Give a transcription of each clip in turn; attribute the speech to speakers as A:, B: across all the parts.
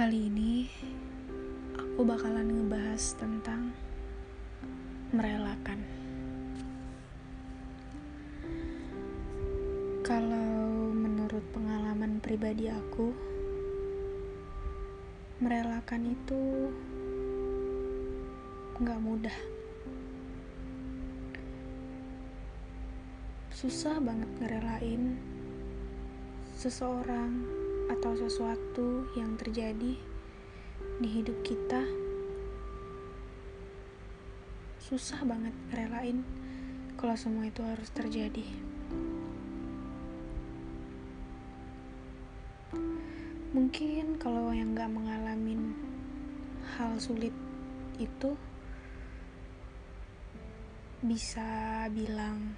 A: Kali ini aku bakalan ngebahas tentang merelakan. Kalau menurut pengalaman pribadi aku, merelakan itu nggak mudah. Susah banget ngerelain seseorang atau sesuatu yang terjadi di hidup kita susah banget ngerelain kalau semua itu harus terjadi. Mungkin kalau yang gak mengalami hal sulit itu bisa bilang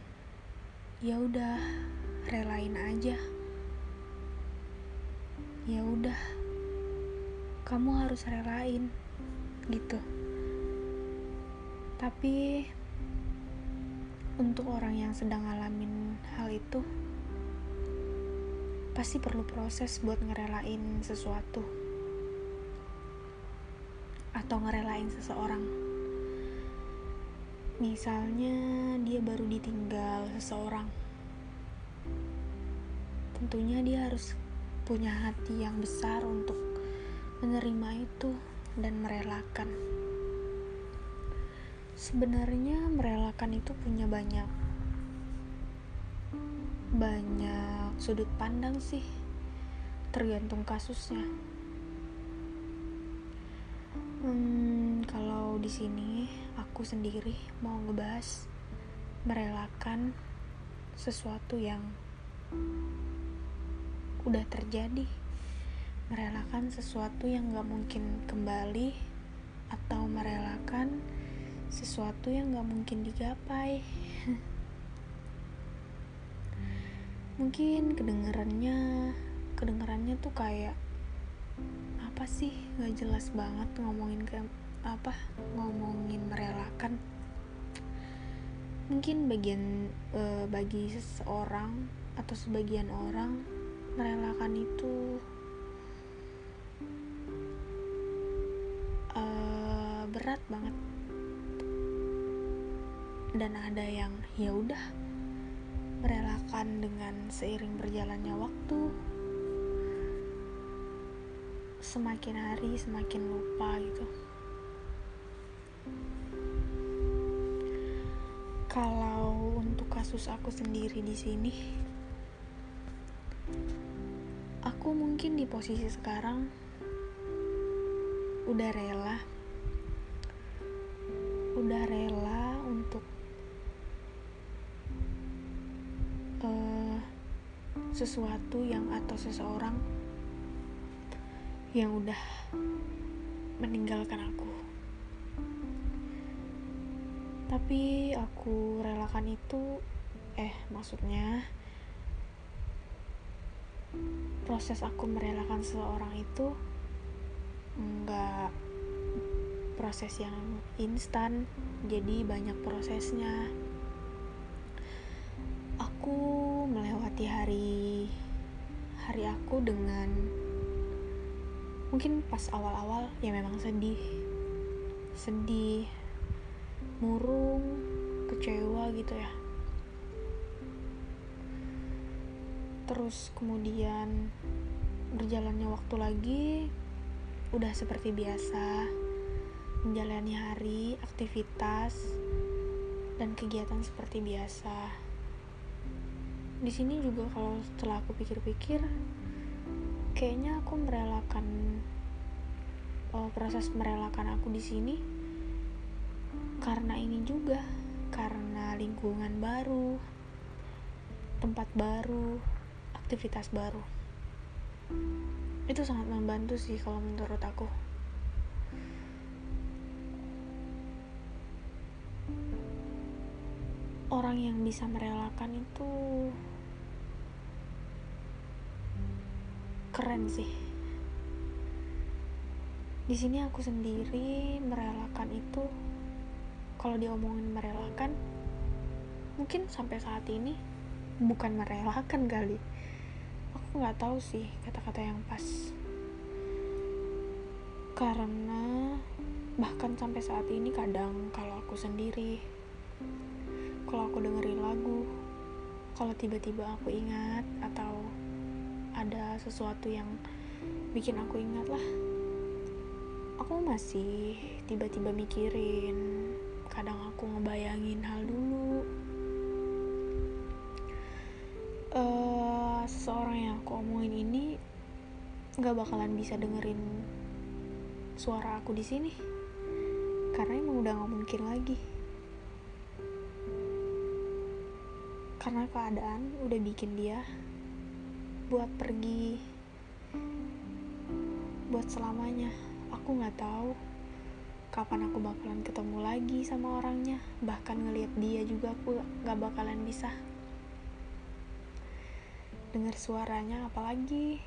A: ya udah relain aja ya udah. Kamu harus relain gitu. Tapi untuk orang yang sedang ngalamin hal itu pasti perlu proses buat ngerelain sesuatu. Atau ngerelain seseorang. Misalnya dia baru ditinggal seseorang. Tentunya dia harus punya hati yang besar untuk menerima itu dan merelakan. Sebenarnya merelakan itu punya banyak banyak sudut pandang sih, tergantung kasusnya. Hmm, kalau di sini aku sendiri mau ngebahas merelakan sesuatu yang udah terjadi. Merelakan sesuatu yang gak mungkin kembali atau merelakan sesuatu yang gak mungkin digapai. Mungkin kedengarannya kedengarannya tuh kayak apa sih? Gak jelas banget ngomongin ke apa? Ngomongin merelakan. Mungkin bagian e, bagi seseorang atau sebagian orang merelakan itu uh, berat banget. Dan ada yang ya udah merelakan dengan seiring berjalannya waktu semakin hari semakin lupa gitu. Kalau untuk kasus aku sendiri di sini mungkin di posisi sekarang udah rela udah rela untuk uh, sesuatu yang atau seseorang yang udah meninggalkan aku. Tapi aku relakan itu eh maksudnya proses aku merelakan seseorang itu enggak proses yang instan jadi banyak prosesnya. Aku melewati hari hari aku dengan mungkin pas awal-awal ya memang sedih. Sedih murung kecewa gitu ya terus kemudian berjalannya waktu lagi udah seperti biasa menjalani hari aktivitas dan kegiatan seperti biasa. Di sini juga kalau setelah aku pikir-pikir kayaknya aku merelakan oh, proses merelakan aku di sini karena ini juga karena lingkungan baru tempat baru aktivitas baru. Itu sangat membantu sih kalau menurut aku. Orang yang bisa merelakan itu keren sih. Di sini aku sendiri merelakan itu kalau diomongin merelakan mungkin sampai saat ini bukan merelakan kali aku nggak tahu sih kata-kata yang pas. Karena bahkan sampai saat ini kadang kalau aku sendiri kalau aku dengerin lagu kalau tiba-tiba aku ingat atau ada sesuatu yang bikin aku ingat lah aku masih tiba-tiba mikirin kadang aku ngebayangin hal dulu. Uh, seseorang yang aku omongin ini nggak bakalan bisa dengerin suara aku di sini. Karena emang udah nggak mungkin lagi. Karena keadaan udah bikin dia buat pergi buat selamanya. Aku nggak tahu kapan aku bakalan ketemu lagi sama orangnya. Bahkan ngelihat dia juga aku nggak bakalan bisa dengar suaranya apalagi?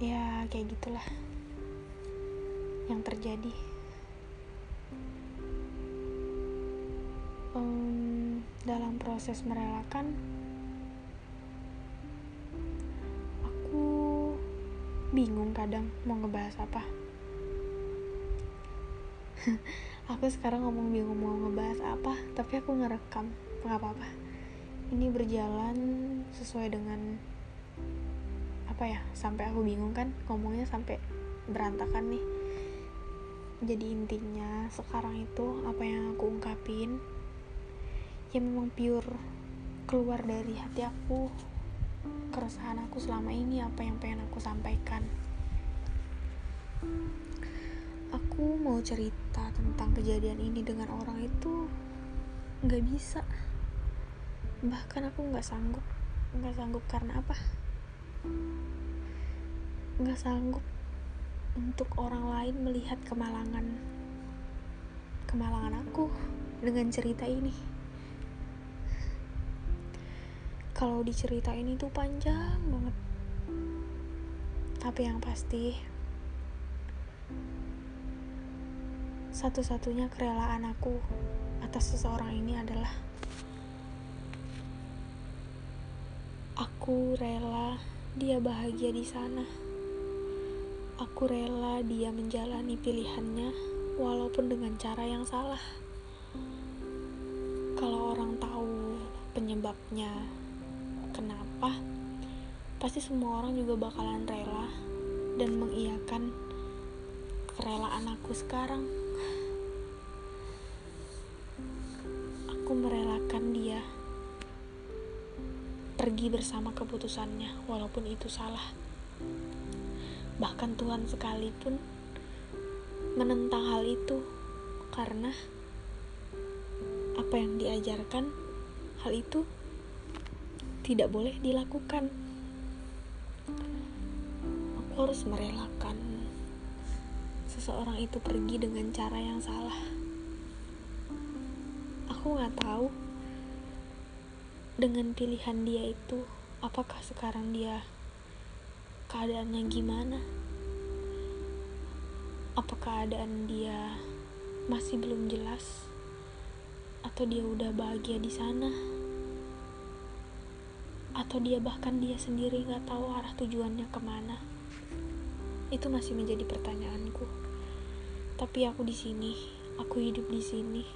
A: Ya kayak gitulah yang terjadi. Um, dalam proses merelakan aku bingung kadang mau ngebahas apa. Aku sekarang ngomong bingung mau ngebahas apa tapi aku ngerekam nggak apa-apa. Ini berjalan sesuai dengan apa ya sampai aku bingung kan ngomongnya sampai berantakan nih. Jadi intinya sekarang itu apa yang aku ungkapin ya memang pure keluar dari hati aku keresahan aku selama ini apa yang pengen aku sampaikan. Aku mau cerita tentang kejadian ini dengan orang itu nggak bisa bahkan aku nggak sanggup. Nggak sanggup karena apa? Nggak sanggup untuk orang lain melihat kemalangan kemalangan aku dengan cerita ini. Kalau diceritain itu panjang banget. Tapi yang pasti satu-satunya kerelaan aku atas seseorang ini adalah Aku rela dia bahagia di sana. Aku rela dia menjalani pilihannya, walaupun dengan cara yang salah. Kalau orang tahu penyebabnya, kenapa, pasti semua orang juga bakalan rela dan mengiyakan kerelaan aku sekarang. Aku merelakan dia pergi bersama keputusannya, walaupun itu salah. Bahkan Tuhan sekalipun menentang hal itu, karena apa yang diajarkan, hal itu tidak boleh dilakukan. Aku harus merelakan seseorang itu pergi dengan cara yang salah. Aku nggak tahu dengan pilihan dia itu apakah sekarang dia keadaannya gimana? Apa keadaan dia masih belum jelas? Atau dia udah bahagia di sana? Atau dia bahkan dia sendiri nggak tahu arah tujuannya ke mana? Itu masih menjadi pertanyaanku. Tapi aku di sini aku hidup di sini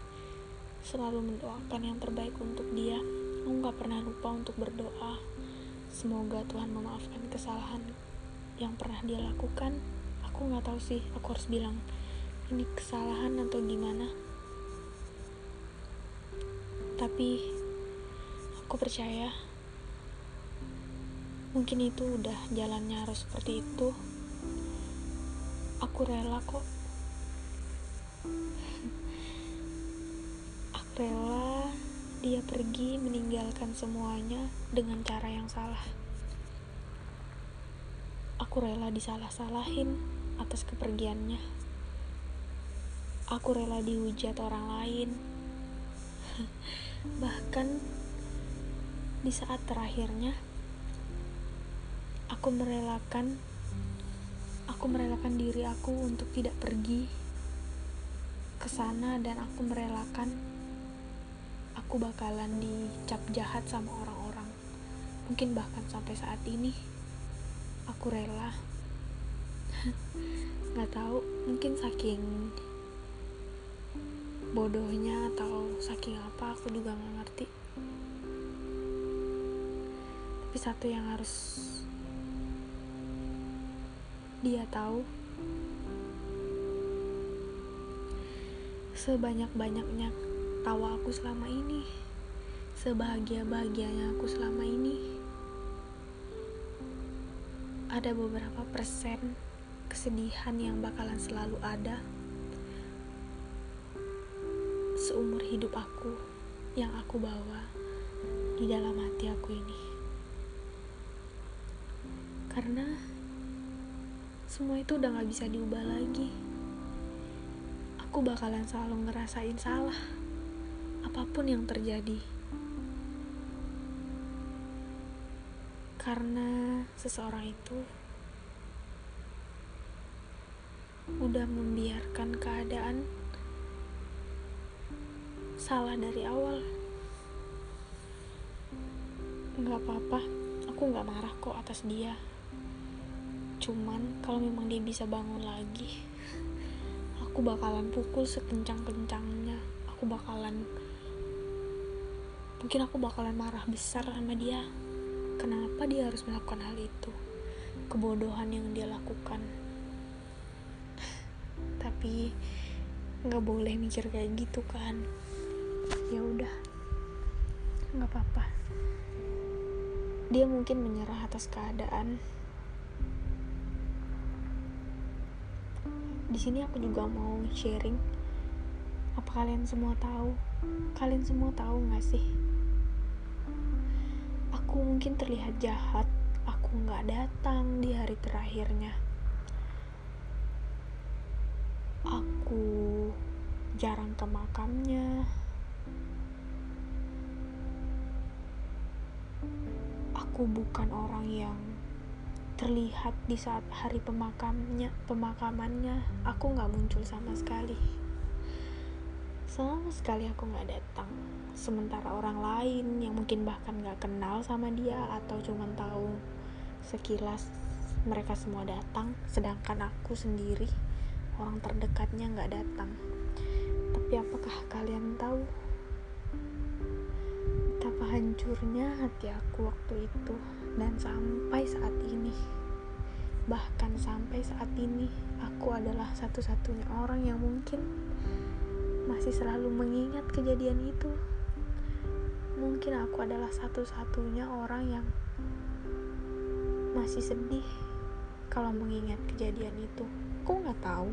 A: selalu mendoakan yang terbaik untuk dia Aku gak pernah lupa untuk berdoa. Semoga Tuhan memaafkan kesalahan yang pernah dia lakukan. Aku gak tahu sih, aku harus bilang ini kesalahan atau gimana. Tapi aku percaya mungkin itu udah jalannya harus seperti itu. Aku rela kok. Aku rela dia pergi meninggalkan semuanya dengan cara yang salah. Aku rela disalah-salahin atas kepergiannya. Aku rela dihujat orang lain. Bahkan di saat terakhirnya, aku merelakan aku merelakan diri aku untuk tidak pergi ke sana dan aku merelakan aku bakalan dicap jahat sama orang-orang. Mungkin bahkan sampai saat ini aku rela nggak tahu mungkin saking bodohnya atau saking apa aku juga nggak ngerti tapi satu yang harus dia tahu sebanyak-banyaknya tawa aku selama ini. Sebahagia-bahagianya aku selama ini. Ada beberapa persen kesedihan yang bakalan selalu ada seumur hidup aku yang aku bawa di dalam hati aku ini. Karena semua itu udah gak bisa diubah lagi. Aku bakalan selalu ngerasain salah apa pun yang terjadi. Karena seseorang itu udah membiarkan keadaan salah dari awal. Nggak apa-apa aku nggak marah kok atas dia. Cuman kalau memang dia bisa bangun lagi aku bakalan pukul sekencang-kencangnya. Aku bakalan mungkin aku bakalan marah besar sama dia. Kenapa dia harus melakukan hal itu? Kebodohan yang dia lakukan. Tapi nggak boleh mikir kayak gitu kan. Ya udah. Nggak apa-apa. Dia mungkin menyerah atas keadaan. Di sini aku juga mau sharing. Apa kalian semua tahu? Kalian semua tahu nggak sih aku mungkin terlihat jahat. Aku nggak datang di hari terakhirnya. Aku jarang ke makamnya aku bukan orang yang terlihat di saat hari pemakamnya pemakamannya. Aku nggak muncul sama sekali sama sekali aku nggak datang sementara orang lain yang mungkin bahkan nggak kenal sama dia atau cuma tahu sekilas mereka semua datang sedangkan aku sendiri orang terdekatnya nggak datang. Tapi apakah kalian tahu betapa hancurnya hati aku waktu itu dan sampai saat ini? Bahkan sampai saat ini aku adalah satu-satunya orang yang mungkin masih selalu mengingat kejadian itu. Mungkin aku adalah satu-satunya orang yang masih sedih kalau mengingat kejadian itu. Aku nggak tahu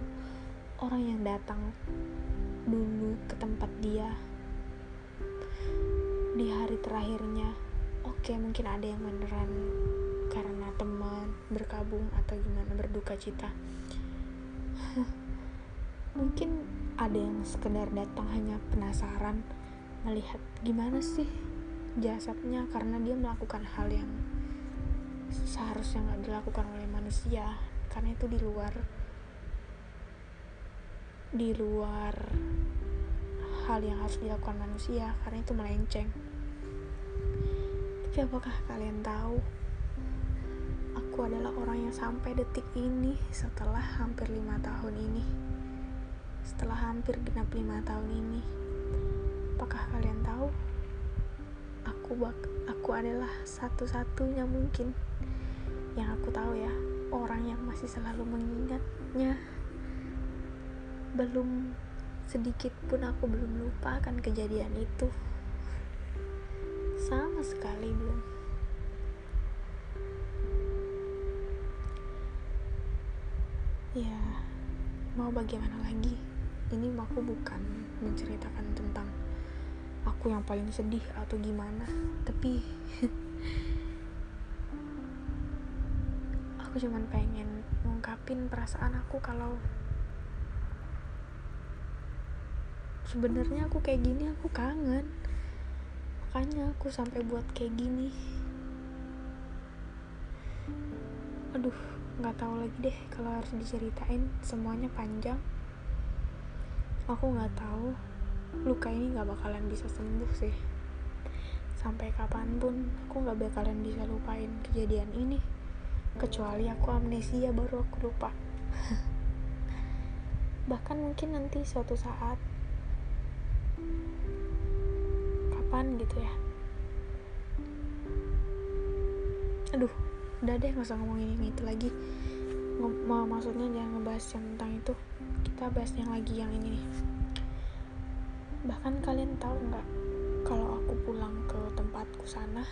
A: orang yang datang dulu ke tempat dia di hari terakhirnya. Oke, mungkin ada yang beneran karena teman berkabung atau gimana berduka cita. mungkin ada yang sekedar datang hanya penasaran melihat gimana sih jasadnya karena dia melakukan hal yang seharusnya nggak dilakukan oleh manusia karena itu di luar di luar hal yang harus dilakukan manusia karena itu melenceng. Tapi apakah kalian tahu aku adalah orang yang sampai detik ini setelah hampir lima tahun ini setelah hampir genap lima tahun ini. Apakah kalian tahu? Aku bak aku adalah satu-satunya mungkin yang aku tahu ya orang yang masih selalu mengingatnya. Belum sedikit pun aku belum lupa akan kejadian itu. Sama sekali belum. Ya, mau bagaimana aku bukan menceritakan tentang aku yang paling sedih atau gimana tapi aku cuman pengen ngungkapin perasaan aku kalau sebenarnya aku kayak gini aku kangen. Makanya aku sampai buat kayak gini. Aduh nggak tahu lagi deh kalau harus diceritain semuanya panjang aku nggak tahu. Luka ini nggak bakalan bisa sembuh sih. Sampai kapan pun aku nggak bakalan bisa lupain kejadian ini. Kecuali aku amnesia baru aku lupa. Bahkan mungkin nanti suatu saat. Kapan gitu ya? Aduh udah deh nggak usah ngomongin ini itu lagi. Mau maksudnya jangan ngebahas yang tentang itu kita bahas yang lagi yang ini nih. Bahkan kalian tahu nggak kalau aku pulang ke tempatku sana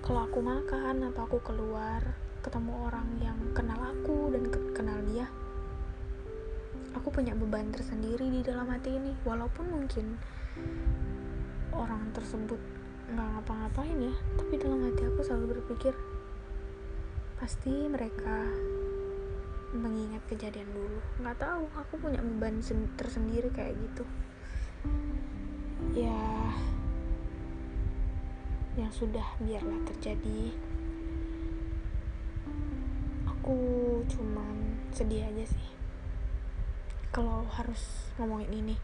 A: kalau aku makan atau aku keluar ketemu orang yang kenal aku dan kenal dia aku punya beban tersendiri di dalam hati ini. Walaupun mungkin orang tersebut nggak ngapa-ngapain ya tapi dalam hati aku selalu berpikir pasti mereka mengingat kejadian dulu. Nggak tahu aku punya beban tersendiri kayak gitu. Ya yang sudah biarlah terjadi. Aku cuman sedih aja sih. Kalau harus ngomongin ini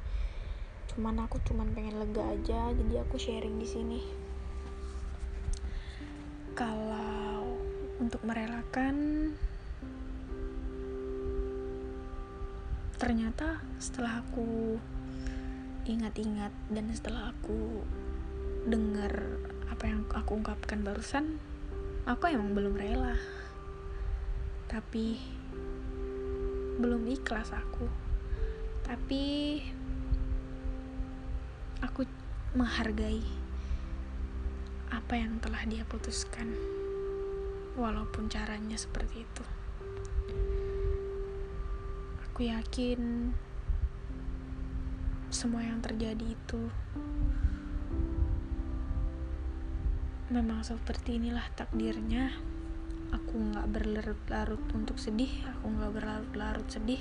A: cuman aku cuman pengen lega aja jadi aku sharing di sini. Kalau untuk merelakan ternyata setelah aku ingat-ingat dan setelah aku dengar apa yang aku ungkapkan barusan aku emang belum rela. Tapi belum ikhlas aku. Tapi aku menghargai apa yang telah dia putuskan walaupun caranya seperti itu aku yakin semua yang terjadi itu memang seperti inilah takdirnya. Aku nggak berlarut-larut untuk sedih aku nggak berlarut-larut sedih.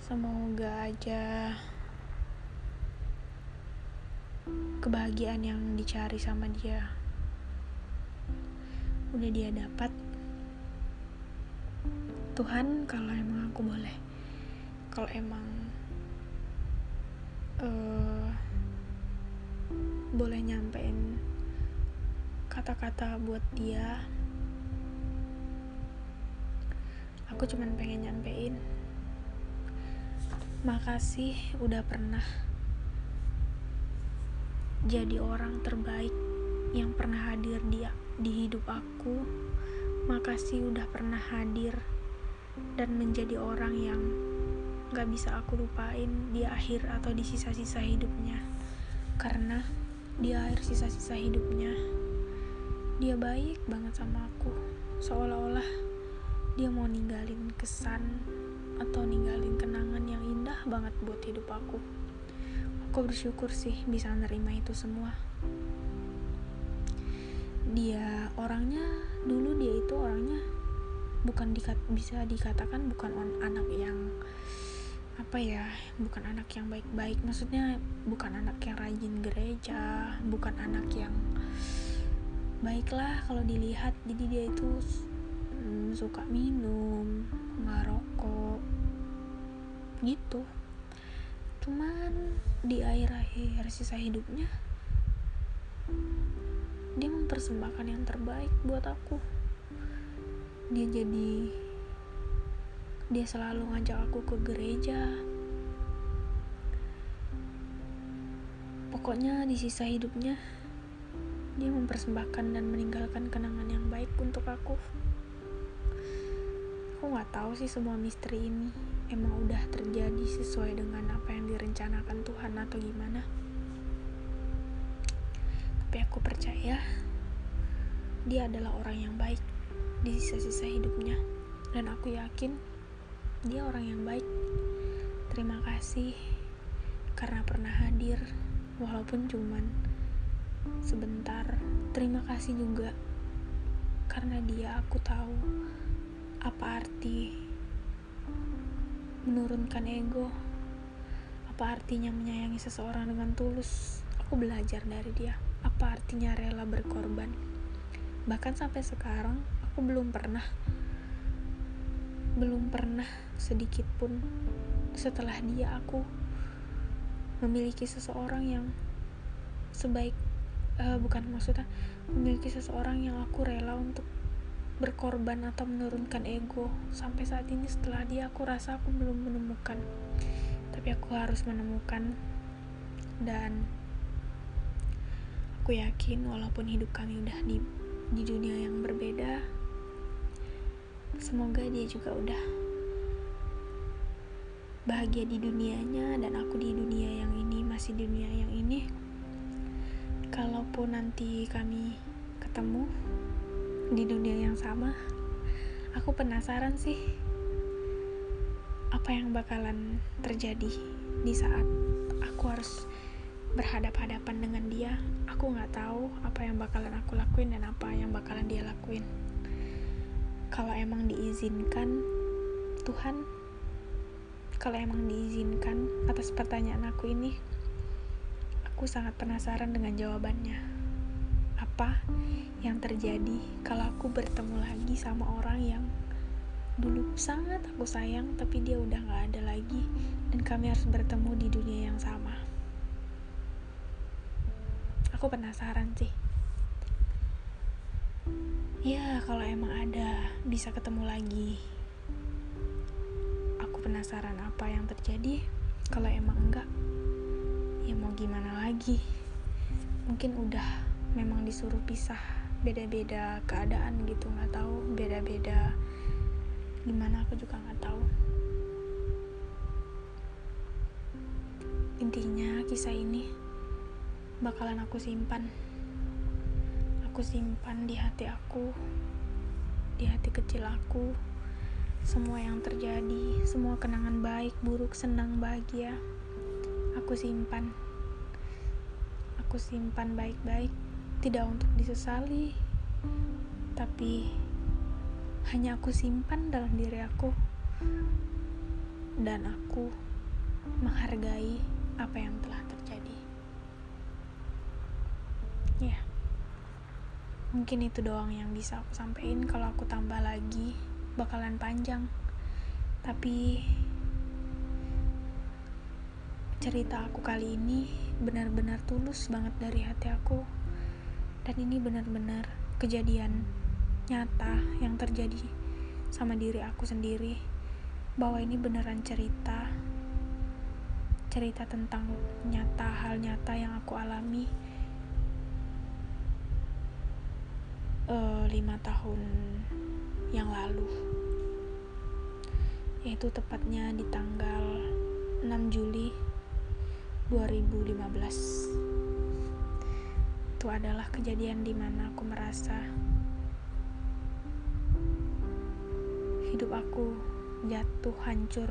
A: Semoga aja kebahagiaan yang dicari sama dia udah dia dapat Tuhan kalau emang aku boleh kalau emang uh, boleh nyampein kata-kata buat dia aku cuman pengen nyampein Makasih udah pernah jadi orang terbaik yang pernah hadir di, di hidup aku. Makasih udah pernah hadir dan menjadi orang yang gak bisa aku lupain di akhir atau di sisa-sisa hidupnya. Karena di akhir sisa-sisa hidupnya, dia baik banget sama aku. Seolah-olah dia mau ninggalin kesan atau ninggalin kenangan yang indah banget buat hidup aku. Aku bersyukur sih bisa nerima itu semua. Dia orangnya dulu dia itu orangnya bukan dikat, bisa dikatakan bukan on, anak yang apa ya bukan anak yang baik-baik. Maksudnya bukan anak yang rajin gereja bukan anak yang baiklah kalau dilihat. Jadi dia itu hmm, suka minum ngerokok gitu. Cuman di akhir-akhir sisa hidupnya dia mempersembahkan yang terbaik buat aku dia jadi dia selalu ngajak aku ke gereja. Pokoknya di sisa hidupnya dia mempersembahkan dan meninggalkan kenangan yang baik untuk aku. Aku nggak tahu sih semua misteri ini emang udah terjadi sesuai dengan apa yang direncanakan Tuhan atau gimana. Tapi aku percaya dia adalah orang yang baik di sisa-sisa hidupnya. Dan aku yakin dia orang yang baik. Terima kasih karena pernah hadir walaupun cuman sebentar. Terima kasih juga karena dia aku tahu apa arti menurunkan ego apa artinya menyayangi seseorang dengan tulus. Aku belajar dari dia apa artinya rela berkorban. Bahkan sampai sekarang aku belum pernah belum pernah sedikit pun setelah dia aku memiliki seseorang yang sebaik uh, bukan maksudnya memiliki seseorang yang aku rela untuk berkorban atau menurunkan ego. Sampai saat ini setelah dia aku rasa aku belum menemukan. Tapi aku harus menemukan dan aku yakin walaupun hidup kami udah di di dunia yang berbeda semoga dia juga udah bahagia di dunianya dan aku di dunia yang ini masih dunia yang ini. Kalaupun nanti kami ketemu di dunia yang sama aku penasaran sih apa yang bakalan terjadi di saat aku harus berhadap-hadapan dengan dia. Aku nggak tahu apa yang bakalan aku lakuin dan apa yang bakalan dia lakuin kalau emang diizinkan Tuhan kalau emang diizinkan atas pertanyaan aku ini aku sangat penasaran dengan jawabannya. Apa yang terjadi kalau aku bertemu lagi sama orang yang dulu sangat aku sayang tapi dia udah gak ada lagi dan kami harus bertemu di dunia yang sama? Aku penasaran sih ya kalau emang ada bisa ketemu lagi. Aku penasaran apa yang terjadi. Kalau emang enggak ya mau gimana lagi? Mungkin udah memang disuruh pisah beda-beda keadaan gitu nggak tahu beda-beda gimana aku juga nggak tahu. Intinya kisah ini bakalan aku simpan aku simpan di hati aku di hati kecil aku. Semua yang terjadi semua kenangan baik buruk senang bahagia aku simpan. Aku simpan baik-baik tidak untuk disesali, tapi hanya aku simpan dalam diri aku, dan aku menghargai apa yang telah terjadi. Ya, mungkin itu doang yang bisa aku sampaikan. Kalau aku tambah lagi, bakalan panjang, tapi cerita aku kali ini benar-benar tulus banget dari hati aku. Dan ini benar-benar kejadian nyata yang terjadi sama diri aku sendiri. Bahwa ini beneran cerita. Cerita tentang nyata hal nyata yang aku alami uh, lima tahun yang lalu. Yaitu tepatnya di tanggal 6 Juli 2015 itu adalah kejadian di mana aku merasa hidup aku jatuh hancur.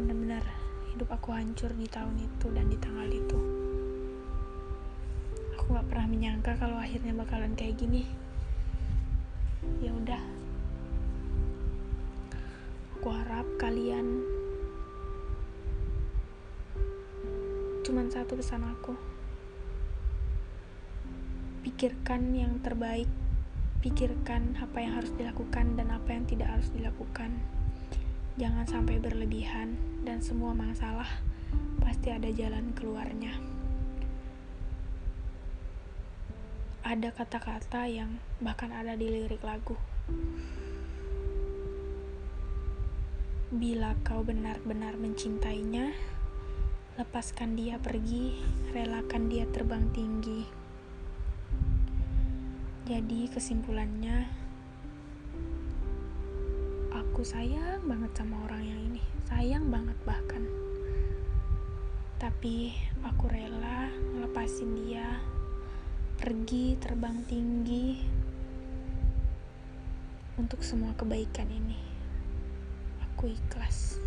A: Benar-benar hidup aku hancur di tahun itu dan di tanggal itu gak pernah menyangka kalau akhirnya bakalan kayak gini ya udah aku harap kalian cuman satu pesan aku pikirkan yang terbaik, pikirkan apa yang harus dilakukan dan apa yang tidak harus dilakukan. Jangan sampai berlebihan, dan semua masalah pasti ada jalan keluarnya. Ada kata-kata yang bahkan ada di lirik lagu. Bila kau benar-benar mencintainya, lepaskan dia pergi, relakan dia terbang tinggi. Jadi kesimpulannya aku sayang banget sama orang yang ini, sayang banget bahkan. Tapi aku rela ngelepasin dia pergi terbang tinggi untuk semua kebaikan ini. Aku ikhlas.